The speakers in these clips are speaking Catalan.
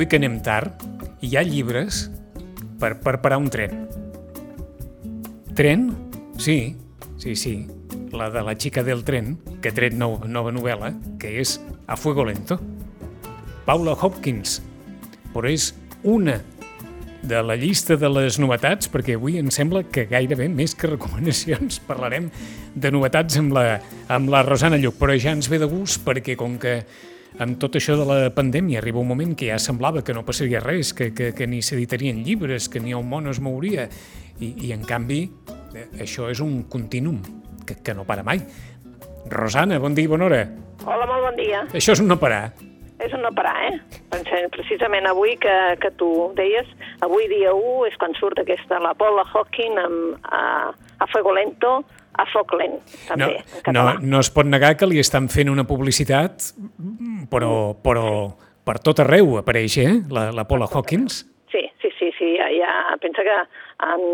Avui que anem tard, hi ha llibres per, per parar un tren. Tren? Sí, sí, sí. La de la xica del tren, que ha tret nou, nova novel·la, que és A Fuego Lento. Paula Hopkins, però és una de la llista de les novetats, perquè avui em sembla que gairebé més que recomanacions parlarem de novetats amb la, amb la Rosana Lluc, però ja ens ve de gust perquè com que amb tot això de la pandèmia arriba un moment que ja semblava que no passaria res, que, que, que ni s'editarien llibres, que ni el món es mouria, i, i en canvi eh, això és un continuum que, que no para mai. Rosana, bon dia i bona hora. Hola, molt bon dia. Això és un no parar. És un no parar, eh? Pensem precisament avui que, que tu deies, avui dia 1 és quan surt aquesta, la Paula Hawking amb a, a Fuego Lento, a Foc Lent, també, no, en català. No, no es pot negar que li estan fent una publicitat, però, però per tot arreu apareix, eh? La, la Paula Hawkins. Sí, sí, sí, ja, pensa que en,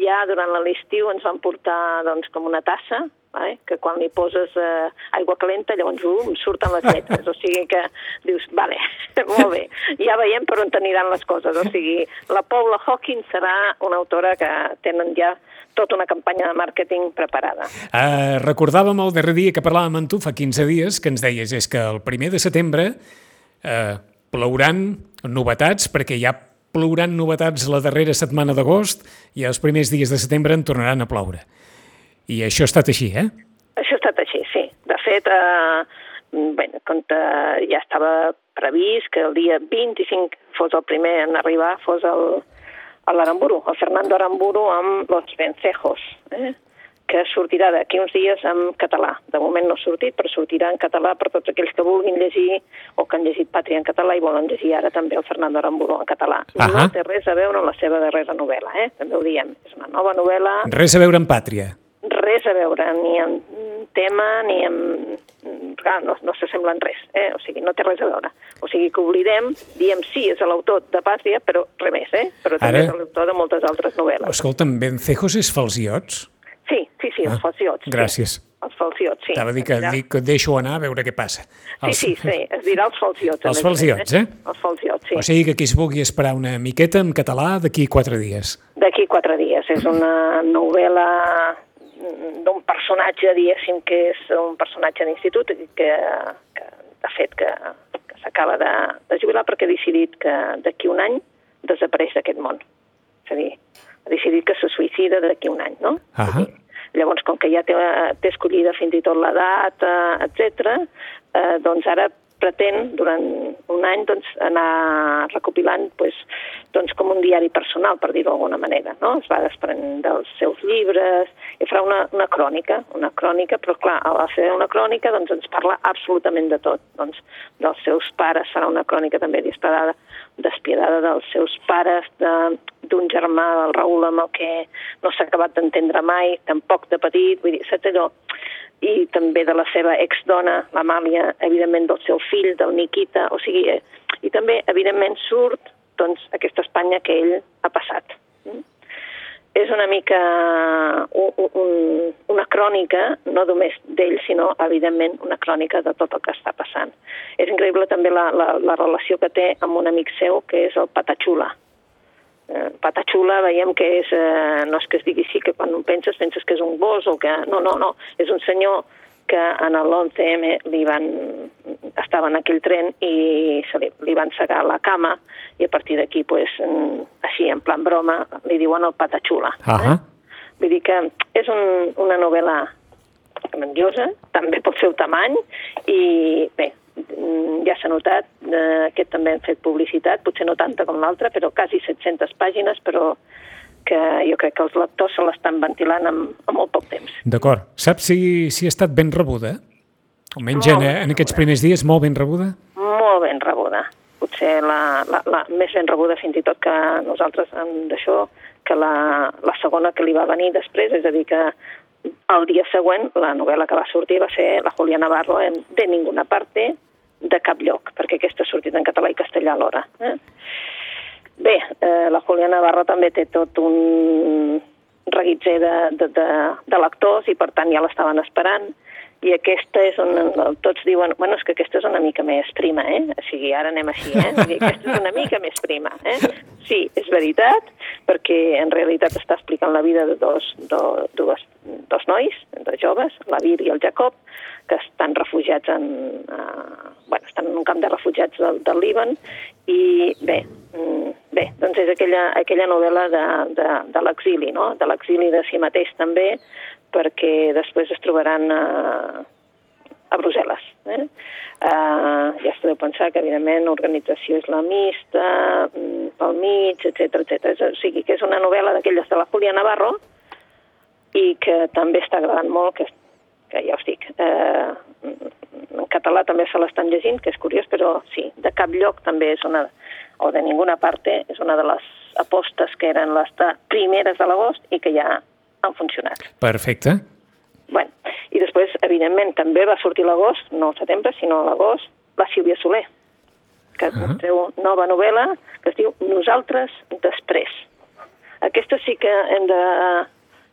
ja durant l'estiu ens van portar doncs, com una tassa, eh? que quan li poses eh, aigua calenta llavors um, surten les lletres, o sigui que dius, vale, molt bé, ja veiem per on aniran les coses, o sigui, la Paula Hawkins serà una autora que tenen ja tota una campanya de màrqueting preparada. Uh, recordàvem el darrer dia que parlàvem amb tu, fa 15 dies, que ens deies és que el primer de setembre uh, plouran novetats, perquè ja plouran novetats la darrera setmana d'agost i els primers dies de setembre en tornaran a ploure. I això ha estat així, eh? Això ha estat així, sí. De fet, eh, bé, com ja estava previst que el dia 25 fos el primer en arribar, fos el, l'Aramburu, el Fernando Aramburu amb Los Vencejos, eh? Que sortirà d'aquí uns dies en català. De moment no ha sortit, però sortirà en català per tots aquells que vulguin llegir o que han llegit Pàtria en català i volen llegir ara també el Fernando Aramburu en català. Uh -huh. No té res a veure amb la seva darrera novel·la, eh? també ho diem. És una nova novel·la... Res a veure amb Pàtria res a veure ni en tema ni en... Clar, no, no s'assemblen res, eh? o sigui, no té res a veure. O sigui, que oblidem, diem sí, és l'autor de Pàtria, però res més, eh? però també Ara... és l'autor de moltes altres novel·les. Escolta'm, Vencejos és falsiots? Sí, sí, sí, els ah, falsiots. Gràcies. Sí. Els falsiots, sí. Estava a dir que, dic que deixo anar a veure què passa. Els... Sí, sí, sí, es dirà els falsiots. Els falsiots, eh? Els falsiots, sí. O sigui que qui es vulgui esperar una miqueta en català d'aquí quatre dies. D'aquí quatre dies. És una novel·la d'un personatge, diguéssim, que és un personatge d'institut, que, que de fet que, que s'acaba de, de jubilar perquè ha decidit que d'aquí un any desapareix d'aquest món. És a dir, ha decidit que se suïcida d'aquí un any, no? Uh -huh. Llavors, com que ja té, té escollida fins i tot l'edat, etc., eh, doncs ara pretén durant un any doncs, anar recopilant pues, doncs, com un diari personal, per dir-ho d'alguna manera. No? Es va desprenent dels seus llibres i farà una, una crònica, una crònica, però clar, a fer una crònica doncs, ens parla absolutament de tot. Doncs, dels seus pares farà una crònica també disparada, despiadada dels seus pares, d'un germà del Raül amb el que no s'ha acabat d'entendre mai, tampoc de petit, vull dir, allò? i també de la seva exdona, l'Amàlia, evidentment del seu fill, del Nikita, o sigui, eh, i també, evidentment, surt doncs, aquesta Espanya que ell ha passat. Mm? És una mica un, un, una crònica, no només d'ell, sinó, evidentment, una crònica de tot el que està passant. És increïble també la, la, la relació que té amb un amic seu, que és el Patachula, eh, patachula veiem que és, eh, no és que es digui així, que quan ho penses, penses que és un gos o que... No, no, no, és un senyor que en l'11M li van, estava en aquell tren i se li, li van segar la cama i a partir d'aquí, pues, així, en plan broma, li diuen el patachula. Uh -huh. eh? Vull dir que és un, una novel·la grandiosa, també pel seu tamany, i bé, Mm, ja s'ha notat, eh, aquest també hem fet publicitat, potser no tanta com l'altra, però quasi 700 pàgines, però que jo crec que els lectors se l'estan ventilant en, en molt poc temps. D'acord. Saps si, si ha estat ben rebuda? Almenys en, en aquests primers dies, molt ben rebuda? Molt ben rebuda. Potser la, la, la més ben rebuda fins i tot que nosaltres d'això, que la, la segona que li va venir després, és a dir, que el dia següent la novel·la que va sortir va ser la Julia Navarro en De ninguna parte, de cap lloc, perquè aquesta ha sortit en català i castellà alhora. Eh? Bé, eh, la Julia Navarro també té tot un reguitzer de, de, de, de lectors i per tant ja l'estaven esperant i aquesta és on tots diuen, bueno, és que aquesta és una mica més prima, eh? O sigui, ara anem així, eh? O sigui, aquesta és una mica més prima, eh? Sí, és veritat, perquè en realitat està explicant la vida de dos, do, dos, dos nois, dos joves, la Vir i el Jacob, que estan refugiats en... Uh, bueno, estan en un camp de refugiats del, del Líban i bé, mm, bé, doncs és aquella, aquella novel·la de, de, de l'exili, no? De l'exili de si mateix també, perquè després es trobaran a, a Brussel·les. Eh? Uh, ja es podeu pensar que, evidentment, organització islamista, mm, pel mig, etc etc. O sigui, que és una novel·la d'aquelles de la Julia Navarro i que també està agradant molt, que, que ja us dic, uh, en català també se l'estan llegint, que és curiós, però sí, de cap lloc també és una, o de ninguna parte, és una de les apostes que eren les de primeres de l'agost i que ja han funcionat. Perfecte. Bueno, i després, evidentment, també va sortir l'agost, no al setembre, sinó a l'agost, la Sílvia Soler, que uh -huh. treu nova novel·la que es diu Nosaltres després. Aquesta sí que hem de,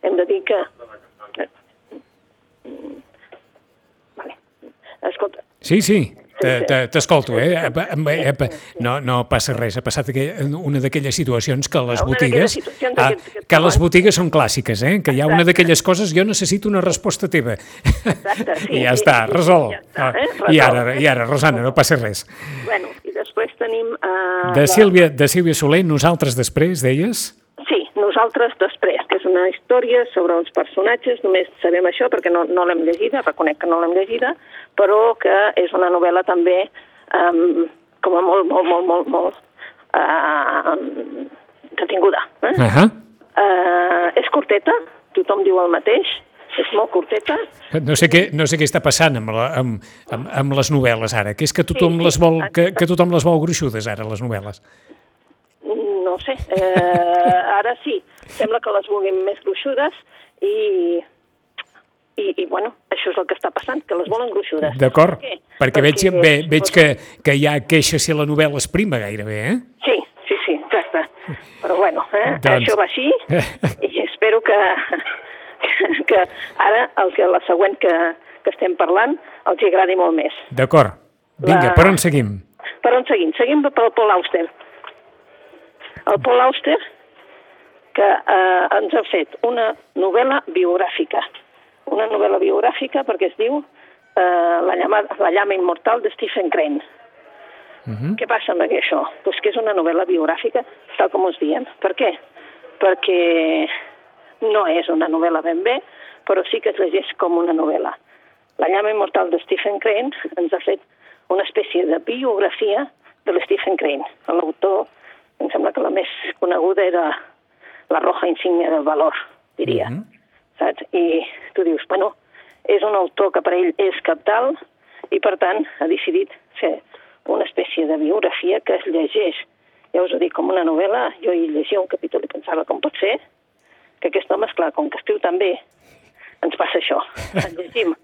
hem de dir que... Vale. Escolta, Sí, sí, t'escolto, eh? No, no passa res, ha passat una d'aquelles situacions que les botigues... Ah, que les botigues són clàssiques, eh? Que hi ha una d'aquelles coses, jo necessito una resposta teva. Exacte, sí. I ja està, resol. Està, eh? I ara, i ara, Rosana, no passa res. Bueno, i després tenim... Uh, de, Sílvia, de Sílvia Soler, nosaltres després, deies? Sí, nosaltres després, que és una història sobre uns personatges, només sabem això perquè no, no l'hem llegida, reconec que no l'hem llegida, però que és una novel·la també um, com a molt, molt, molt, molt, molt uh, detinguda. Eh? Uh -huh. uh, és curteta, tothom diu el mateix, és molt curteta. No sé què, no sé què està passant amb, la, amb, amb, amb les novel·les ara, que és que tothom, Sí, sí, les vol, que, que tothom les vol gruixudes ara, les novel·les. No sé, eh, ara sí, sembla que les vulguin més gruixudes i, i, i bueno, això és el que està passant, que les volen gruixudes. D'acord? Per què? Perquè, veig, Perquè- ve, veig que, que hi ha queixa si la novel·la es prima gairebé, eh? Sí, sí, sí, exacte. Però bueno, eh, Doncs- això va així i espero que, que ara el que la següent que, que estem parlant els hi agradi molt més. D'acord. Vinga, La- per on seguim? Per on seguim? Seguim pel Paul Auster. El Paul Auster, que eh, ens ha fet una novel·la biogràfica. Una novel·la biogràfica perquè es diu eh, la, llama, la llama immortal de Stephen Crane. Uh -huh. Què passa amb això? Pues que és una novel·la biogràfica, tal com us diem. Per què? Perquè no és una novel·la ben bé, però sí que es llegeix com una novel·la. La llama immortal de Stephen Crane ens ha fet una espècie de biografia de l'Stephen Crane. L'autor, em sembla que la més coneguda era la roja insígnia del valor, diria. Mhm. Saps? I tu dius, bueno, és un autor que per ell és captal i, per tant, ha decidit fer una espècie de biografia que es llegeix, ja us ho dic, com una novel·la. Jo hi llegia un capítol i pensava, com pot ser que aquest home, esclar, com que escriu tan bé, ens passa això. En llegim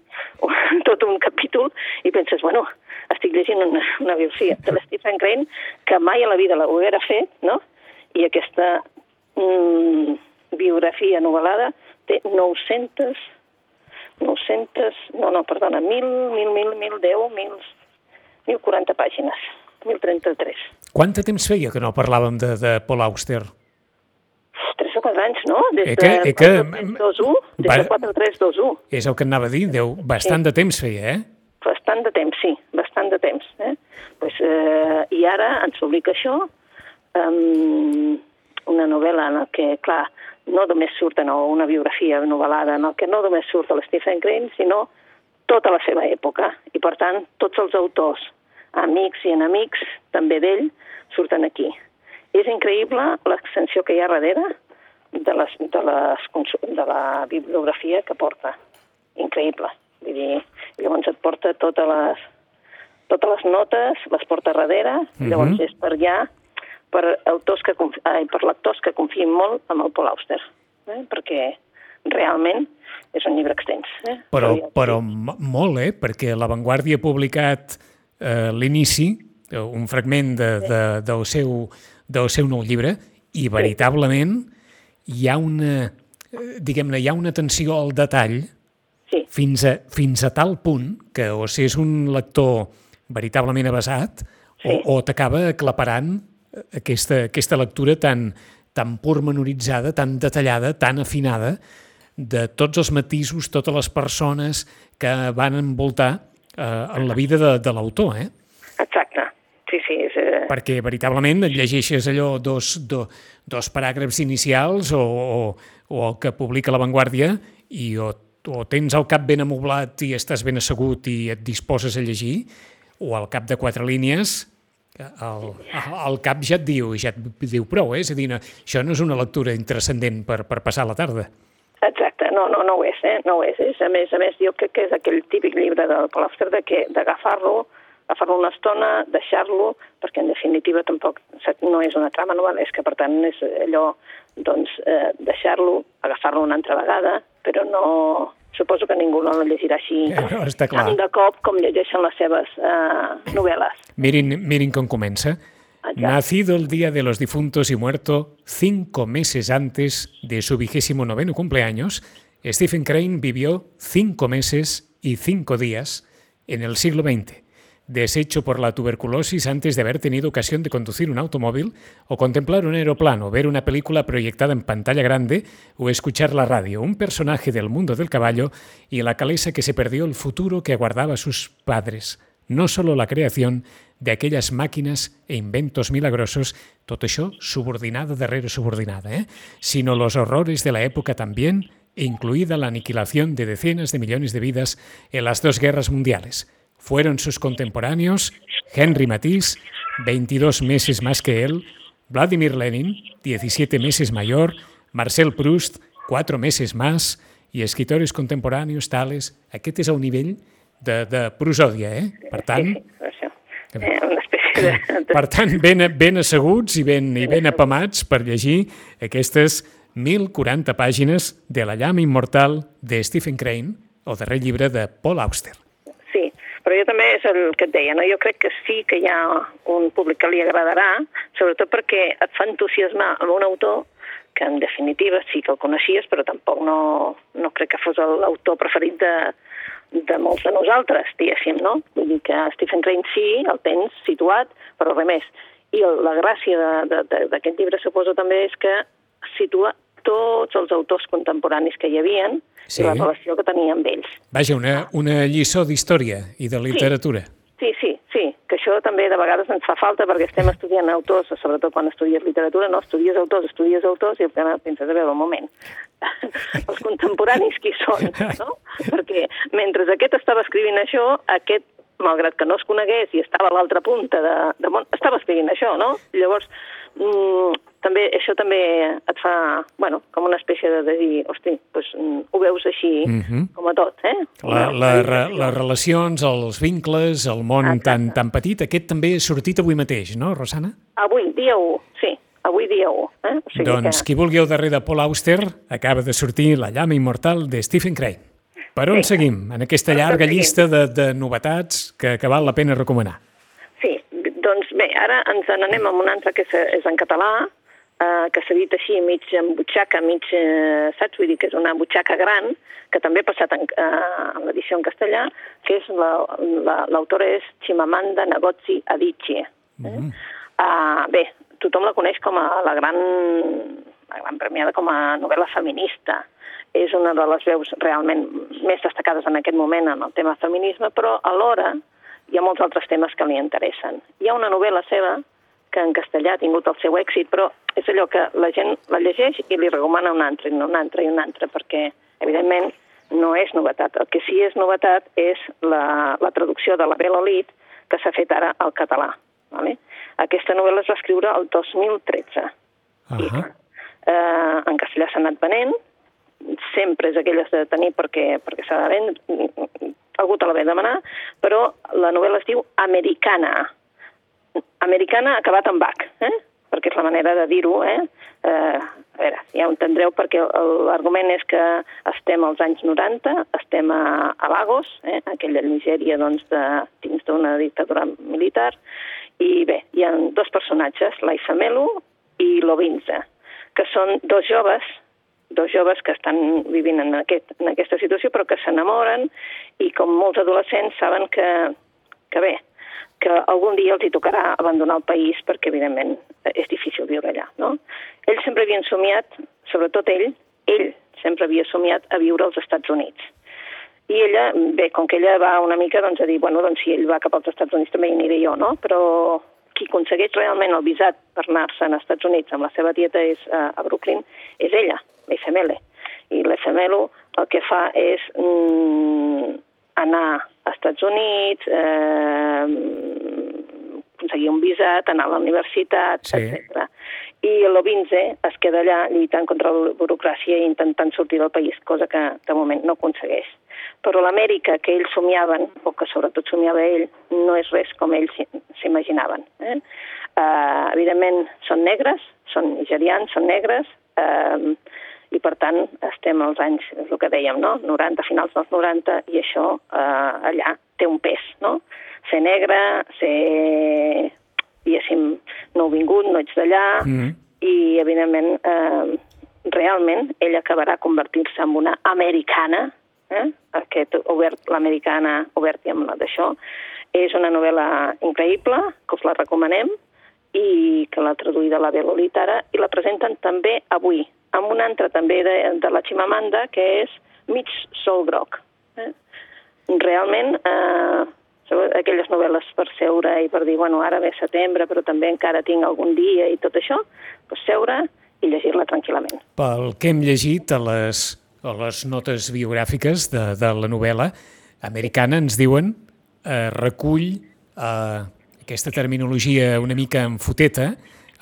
tot un capítol i penses, bueno, estic llegint una, una biografia de l'Stephen Crane que mai a la vida ho haguera fet, no? I aquesta mm, biografia novel·lada té 900, 900, no, no, perdona, 1.000, 1.000, 1.000, 10, 1.000, 1.040 pàgines, 1.033. Quant de temps feia que no parlàvem de, de Paul Auster? 3 o 4 anys, no? Des Eh que- de eh que- 4-3-2-1, des Va- de 4-3-2-1. És el que anava a dir, Déu, bastant de temps feia, eh? Bastant de temps, sí, bastant de temps. Eh? Pues, eh, I ara ens publica això, um, una novel·la en què, clar, no només surt no, una biografia novel·lada en el que no només surt el Stephen Crane, sinó tota la seva època. I, per tant, tots els autors, amics i enemics, també d'ell, surten aquí. És increïble l'extensió que hi ha darrere de, les, de, les, de la bibliografia que porta. Increïble. Vull dir, llavors et porta totes les, totes les notes, les porta darrere, Mhm. llavors és per allà, per, autors que ai, per lectors que confien molt en el Paul Auster, eh? perquè realment és un llibre extens. Eh? Però, però mo- molt, eh? Perquè La Vanguardia ha publicat eh, l'inici, eh, un fragment de, de, del, seu, del seu nou llibre, i veritablement hi ha una, eh, diguem-ne, hi ha una atenció al detall sí. Fins, a, fins a tal punt que o si és un lector veritablement avasat sí. o, o t'acaba aclaparant aquesta, aquesta lectura tan, tan pormenoritzada, tan detallada, tan afinada, de tots els matisos, totes les persones que van envoltar eh, en la vida de, de l'autor, eh? Exacte. Sí, sí. És, eh... Perquè veritablement llegeixes allò dos, do, dos paràgrafs inicials o, o, o el que publica La Vanguardia i o, o tens el cap ben amoblat i estàs ben assegut i et disposes a llegir, o al cap de quatre línies el, el cap ja et diu, ja et diu prou, eh? és a dir, no, això no és una lectura intrascendent per, per passar la tarda. Exacte, no, no, no ho és, eh? no ho és. és. A més, a més, jo crec que és aquell típic llibre del Polòster de que d'agafar-lo, agafar-lo una estona, deixar-lo, perquè en definitiva tampoc no és una trama novel·lesca, per tant és allò, doncs, eh, deixar-lo, agafar-lo una altra vegada, però no, suposo que ningú no el llegirà així ja, està clar. tant de cop com llegeixen les seves eh, novel·les. Mirin, mirin com comença. Exacte. Nacido el Día de los Difuntos y muerto cinco meses antes de su vigésimo noveno cumpleaños, Stephen Crane vivió cinco meses y cinco días en el siglo XX deshecho por la tuberculosis antes de haber tenido ocasión de conducir un automóvil o contemplar un aeroplano, ver una película proyectada en pantalla grande o escuchar la radio, un personaje del mundo del caballo y la calesa que se perdió el futuro que aguardaba sus padres, no solo la creación de aquellas máquinas e inventos milagrosos, todo eso subordinado darrere subordinada, eh? sino los horrores de la época también, incluida la aniquilación de decenas de millones de vidas en las dos guerras mundiales fueron sus contemporáneos Henry Matisse, 22 meses más que él, Vladimir Lenin, 17 meses mayor, Marcel Proust, 4 meses más, i escritores contemporanis tales... Aquest és el nivell de, de prosòdia, eh? Per tant... Sí, sí, eh, de... Per tant, ben, ben asseguts i ben, i ben apamats per llegir aquestes 1.040 pàgines de La llama immortal de Stephen Crane, el darrer llibre de Paul Auster. Però jo també és el que et deia, no? jo crec que sí que hi ha un públic que li agradarà, sobretot perquè et fa entusiasmar amb un autor que en definitiva sí que el coneixies, però tampoc no, no crec que fos l'autor preferit de, de molts de nosaltres, diguéssim, no? Vull dir que Stephen Crane sí, el tens situat, però res més. I la gràcia d'aquest llibre suposo també és que situa tots els autors contemporanis que hi havien sí. i la relació que tenia amb ells. Vaja, una, una lliçó d'història i de literatura. Sí, sí, sí, que això també de vegades ens fa falta perquè estem estudiant autors, sobretot quan estudies literatura, no estudies autors, estudies autors i al final penses, a veure, un moment, els contemporanis qui són, no? Perquè mentre aquest estava escrivint això, aquest malgrat que no es conegués i estava a l'altra punta de, de món, estava escrivint això, no? Llavors, mm, també, això també et fa, bueno, com una espècie de, de dir, hosti, doncs, mm, ho veus així mm -hmm. com a tot, eh? La, la, la, les relacions, els vincles, el món tan, tan petit, aquest també ha sortit avui mateix, no, Rosana? Avui, dia 1, sí avui dia 1. Eh? O sigui doncs que... qui vulgui el darrer de Paul Auster acaba de sortir La llama immortal de Stephen Crane. Per on sí. seguim, en aquesta llarga llista de, de novetats que, que val la pena recomanar? Sí, doncs bé, ara ens n'anem amb un altre que és, és en català, eh, que s'ha dit així, mig en butxaca, mig, eh, saps? Vull dir que és una butxaca gran, que també ha passat en, eh, en l'edició en castellà, que és l'autora la, la, és Chimamanda Ngozi Adichie. Eh? Mm. Uh, bé, tothom la coneix com a la gran, la gran premiada com a novel·la feminista és una de les veus realment més destacades en aquest moment en el tema feminisme, però alhora hi ha molts altres temes que li interessen. Hi ha una novel·la seva que en castellà ha tingut el seu èxit, però és allò que la gent la llegeix i li recomana un altre, un altre i un altre, perquè, evidentment, no és novetat. El que sí és novetat és la, la traducció de la Bela Lit que s'ha fet ara al català. Vale? Aquesta novel·la es va escriure el 2013. Uh -huh. I, eh, en castellà s'ha anat venent, sempre és aquelles de tenir perquè, perquè s'ha de vendre, algú te la ve demanar, però la novel·la es diu Americana. Americana acabat en bac, eh? Perquè és la manera de dir-ho, eh? eh? A veure, ja ho entendreu perquè l'argument és que estem als anys 90, estem a, a Lagos, eh? aquella Nigèria doncs, de, dins d'una dictadura militar, i bé, hi ha dos personatges, l'Aifamelu i l'Ovinza, que són dos joves dos joves que estan vivint en, aquest, en aquesta situació però que s'enamoren i com molts adolescents saben que, que bé, que algun dia els hi tocarà abandonar el país perquè, evidentment, és difícil viure allà. No? Ells sempre havien somiat, sobretot ell, ell sempre havia somiat a viure als Estats Units. I ella, bé, com que ella va una mica doncs, a dir, bueno, doncs si ell va cap als Estats Units també hi aniré jo, no? Però qui aconsegueix realment el visat per anar-se als Estats Units amb la seva tieta és, uh, a Brooklyn és ella, l'FML. I l'FML el que fa és mm, anar als Estats Units, eh, aconseguir un visat, anar a la universitat, sí. etc. I l'Ovinze es queda allà lluitant contra la burocràcia i intentant sortir del país, cosa que de moment no aconsegueix però l'Amèrica que ells somiaven, o que sobretot somiava ell, no és res com ells s'imaginaven. Eh? Uh, evidentment, són negres, són nigerians, són negres, uh, i per tant estem als anys, és el que dèiem, no? 90, finals dels 90, i això uh, allà té un pes, no? Ser negre, ser, no ets d'allà, mm -hmm. i evidentment, eh, realment, ell acabarà convertint-se en una americana, eh? aquest obert, l'americana obert i amb d'això. És una novel·la increïble, que us la recomanem, i que l'ha traduïda la Belolita ara, i la presenten també avui, amb una altra també de, de la Chimamanda, que és Mig Sol Groc. Eh? Realment, eh, aquelles novel·les per seure i per dir, bueno, ara ve setembre, però també encara tinc algun dia i tot això, doncs seure i llegir-la tranquil·lament. Pel que hem llegit a les o les notes biogràfiques de, de la novel·la americana ens diuen eh, recull eh, aquesta terminologia una mica enfoteta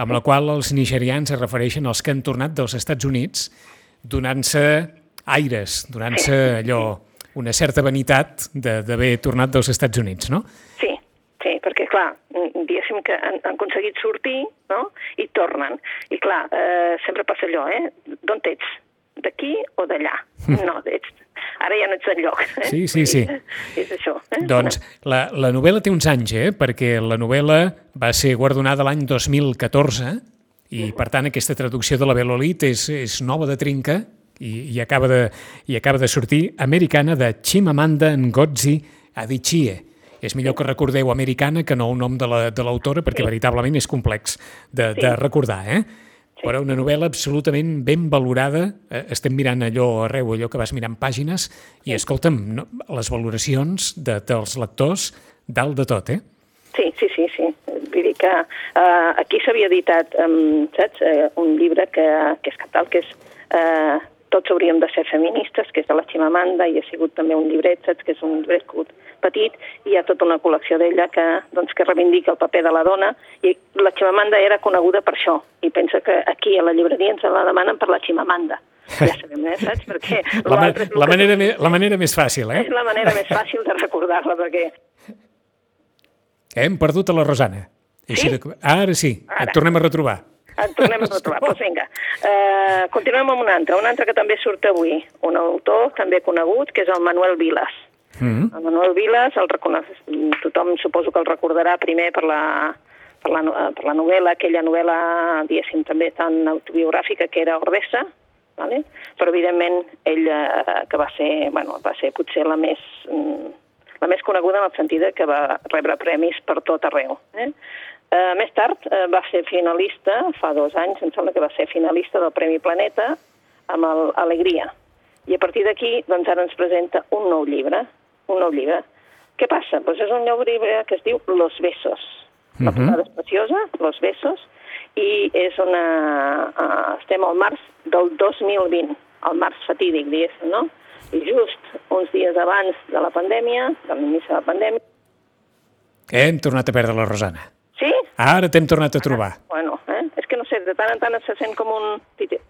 amb la qual els nigerians es refereixen als que han tornat dels Estats Units donant-se aires, donant-se allò, una certa vanitat d'haver tornat dels Estats Units, no? Sí, sí, perquè clar, diguéssim que han, han aconseguit sortir no? i tornen. I clar, eh, sempre passa allò, eh? D'on ets? d'aquí o d'allà. Mm. No, ets, ara ja no ets enlloc. Eh? Sí, sí, sí. És això. Eh? Doncs la, la novel·la té uns anys, eh? perquè la novel·la va ser guardonada l'any 2014 i, per tant, aquesta traducció de la Belolit és, és nova de trinca i, i, acaba de, i acaba de sortir americana de Chimamanda Ngozi Adichie. És millor que recordeu americana que no el nom de l'autora, la, de perquè sí. veritablement és complex de, sí. de recordar, eh? Sí. Però una novel·la absolutament ben valorada. Eh, estem mirant allò arreu, allò que vas mirant pàgines, i escolta'm, no, les valoracions de, dels lectors, dalt de tot, eh? Sí, sí, sí, sí. Vull dir que uh, aquí s'havia editat, um, saps, uh, un llibre que, que és capital, que és uh, Tots hauríem de ser feministes, que és de la Ximamanda, i ha sigut també un llibret, saps, que és un llibret petit, i hi ha tota una col·lecció d'ella que, doncs, que reivindica el paper de la dona, i la Ximamanda era coneguda per això, i pensa que aquí a la llibreria ens la demanen per la Ximamanda. Ja sabem, eh, saps? Perquè la, ma la, manera que... la manera més fàcil, eh? És la manera més fàcil de recordar-la, perquè... Hem perdut a la Rosana. Sí? De... Ara sí, Ara. et tornem a retrobar. Et tornem a retrobar. Doncs vinga. Uh, continuem amb un altre, un altre que també surt avui, un autor també conegut, que és el Manuel Vilas. Mm. El Manuel Vilas, el reconeix, tothom suposo que el recordarà primer per la, per la, per la novel·la, aquella novel·la, diguéssim, també tan autobiogràfica que era Ordessa, vale? però evidentment ell, eh, que va ser, bueno, va ser potser la més, mm, la més coneguda en el sentit que va rebre premis per tot arreu. Eh? Eh, més tard eh, va ser finalista, fa dos anys, em sembla que va ser finalista del Premi Planeta amb el Alegria. I a partir d'aquí, doncs ara ens presenta un nou llibre, un nou llibre. Què passa? Doncs és un nou llibre que es diu Los Besos. La uh mhm. és preciosa, Los Besos, i és una... Uh, estem al març del 2020, al març fatídic, diguéssim, no? I just uns dies abans de la pandèmia, de l'inici de la pandèmia... Hem tornat a perdre la Rosana. Sí? Ara t'hem tornat a trobar. Ah, bueno, eh? és que no sé, de tant en tant se sent com un...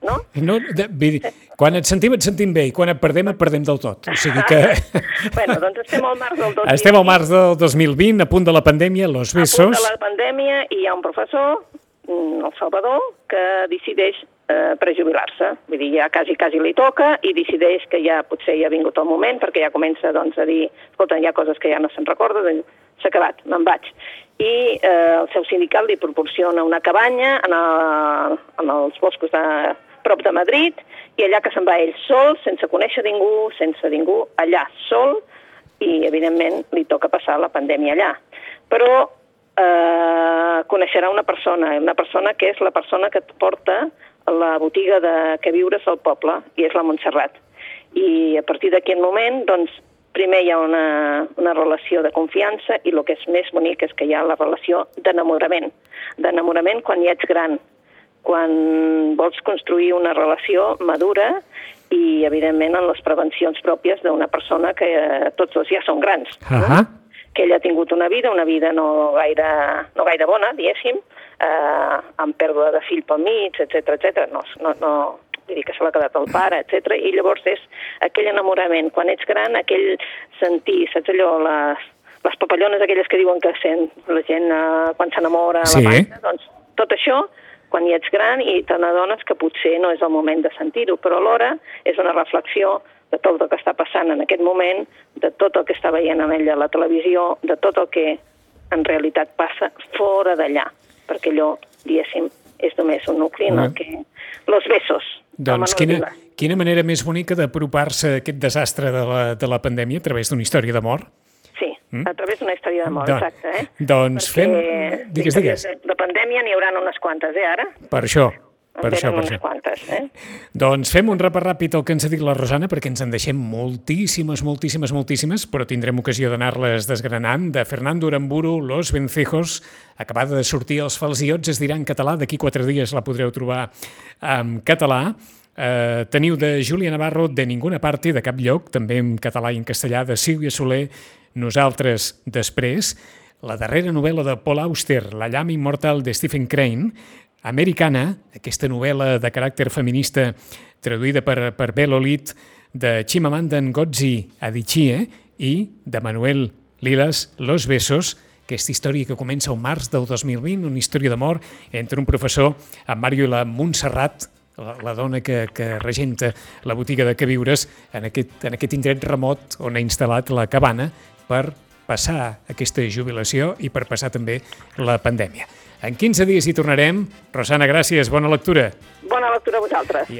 no? no de, dir, quan et sentim, et sentim bé, i quan et perdem, et perdem del tot. O sigui que... bueno, doncs estem al març del 2020. Estem al març del 2020, a punt de la pandèmia, Los Besos. A punt de la pandèmia, i hi ha un professor, mm, el Salvador, que decideix eh, prejubilar-se. Vull dir, ja quasi, quasi li toca i decideix que ja potser ja ha vingut el moment perquè ja comença doncs, a dir, escolta, hi ha coses que ja no se'n recorda, doncs s'ha acabat, me'n vaig. I eh, el seu sindicat li proporciona una cabanya en, el, en els boscos de prop de Madrid, i allà que se'n va ell sol, sense conèixer ningú, sense ningú, allà sol, i evidentment li toca passar la pandèmia allà. Però eh, coneixerà una persona, una persona que és la persona que porta la botiga de que viures al poble, i és la Montserrat. I a partir d'aquest moment, doncs, primer hi ha una, una relació de confiança i el que és més bonic és que hi ha la relació d'enamorament. D'enamorament quan ja ets gran, quan vols construir una relació madura i, evidentment, en les prevencions pròpies d'una persona que eh, tots dos ja són grans. Uh -huh. no? Que ella ha tingut una vida, una vida no gaire, no gaire bona, diguéssim, eh, amb pèrdua de fill pel mig, etc etc. No, no, no, vull dir que se l'ha quedat el pare, etc. I llavors és aquell enamorament. Quan ets gran, aquell sentir, saps allò, les, les papallones aquelles que diuen que sent la gent eh, quan s'enamora sí. la panxa, doncs tot això quan hi ets gran i te n'adones que potser no és el moment de sentir-ho, però alhora és una reflexió de tot el que està passant en aquest moment, de tot el que està veient en ella a la televisió, de tot el que en realitat passa fora d'allà, perquè allò, diguéssim, és només un nucli en el que... Los besos. Doncs quina, quina manera més bonica d'apropar-se a aquest desastre de la, de la pandèmia a través d'una història d'amor? Sí, mm? a través d'una història d'amor, Don, exacte. Eh? Doncs Perquè fem... Digues, digues. De, de pandèmia n'hi haurà unes quantes, eh, ara? Per això, per això, per això. quantes, eh? Doncs fem un repàs ràpid al que ens ha dit la Rosana, perquè ens en deixem moltíssimes, moltíssimes, moltíssimes, però tindrem ocasió d'anar-les desgranant. De Fernando Uramburu, Los Vencejos, acabada de sortir Els Falsiots, es dirà en català, d'aquí quatre dies la podreu trobar en català. Eh, teniu de Júlia Navarro, de Ninguna Parte, de cap lloc, també en català i en castellà, de Sílvia Soler, Nosaltres després, la darrera novel·la de Paul Auster, La llama immortal de Stephen Crane, Americana, aquesta novel·la de caràcter feminista traduïda per, per Belolit, de Chimamanda Ngozi Adichie i de Manuel Lilas, Los Besos, aquesta història que comença el març del 2020, una història d'amor entre un professor, en Mario i la Montserrat, la, la dona que, que regenta la botiga de queviures en aquest, en aquest indret remot on ha instal·lat la cabana per passar aquesta jubilació i per passar també la pandèmia. En 15 dies hi tornarem. Rosana, gràcies, bona lectura. Bona lectura a vosaltres. I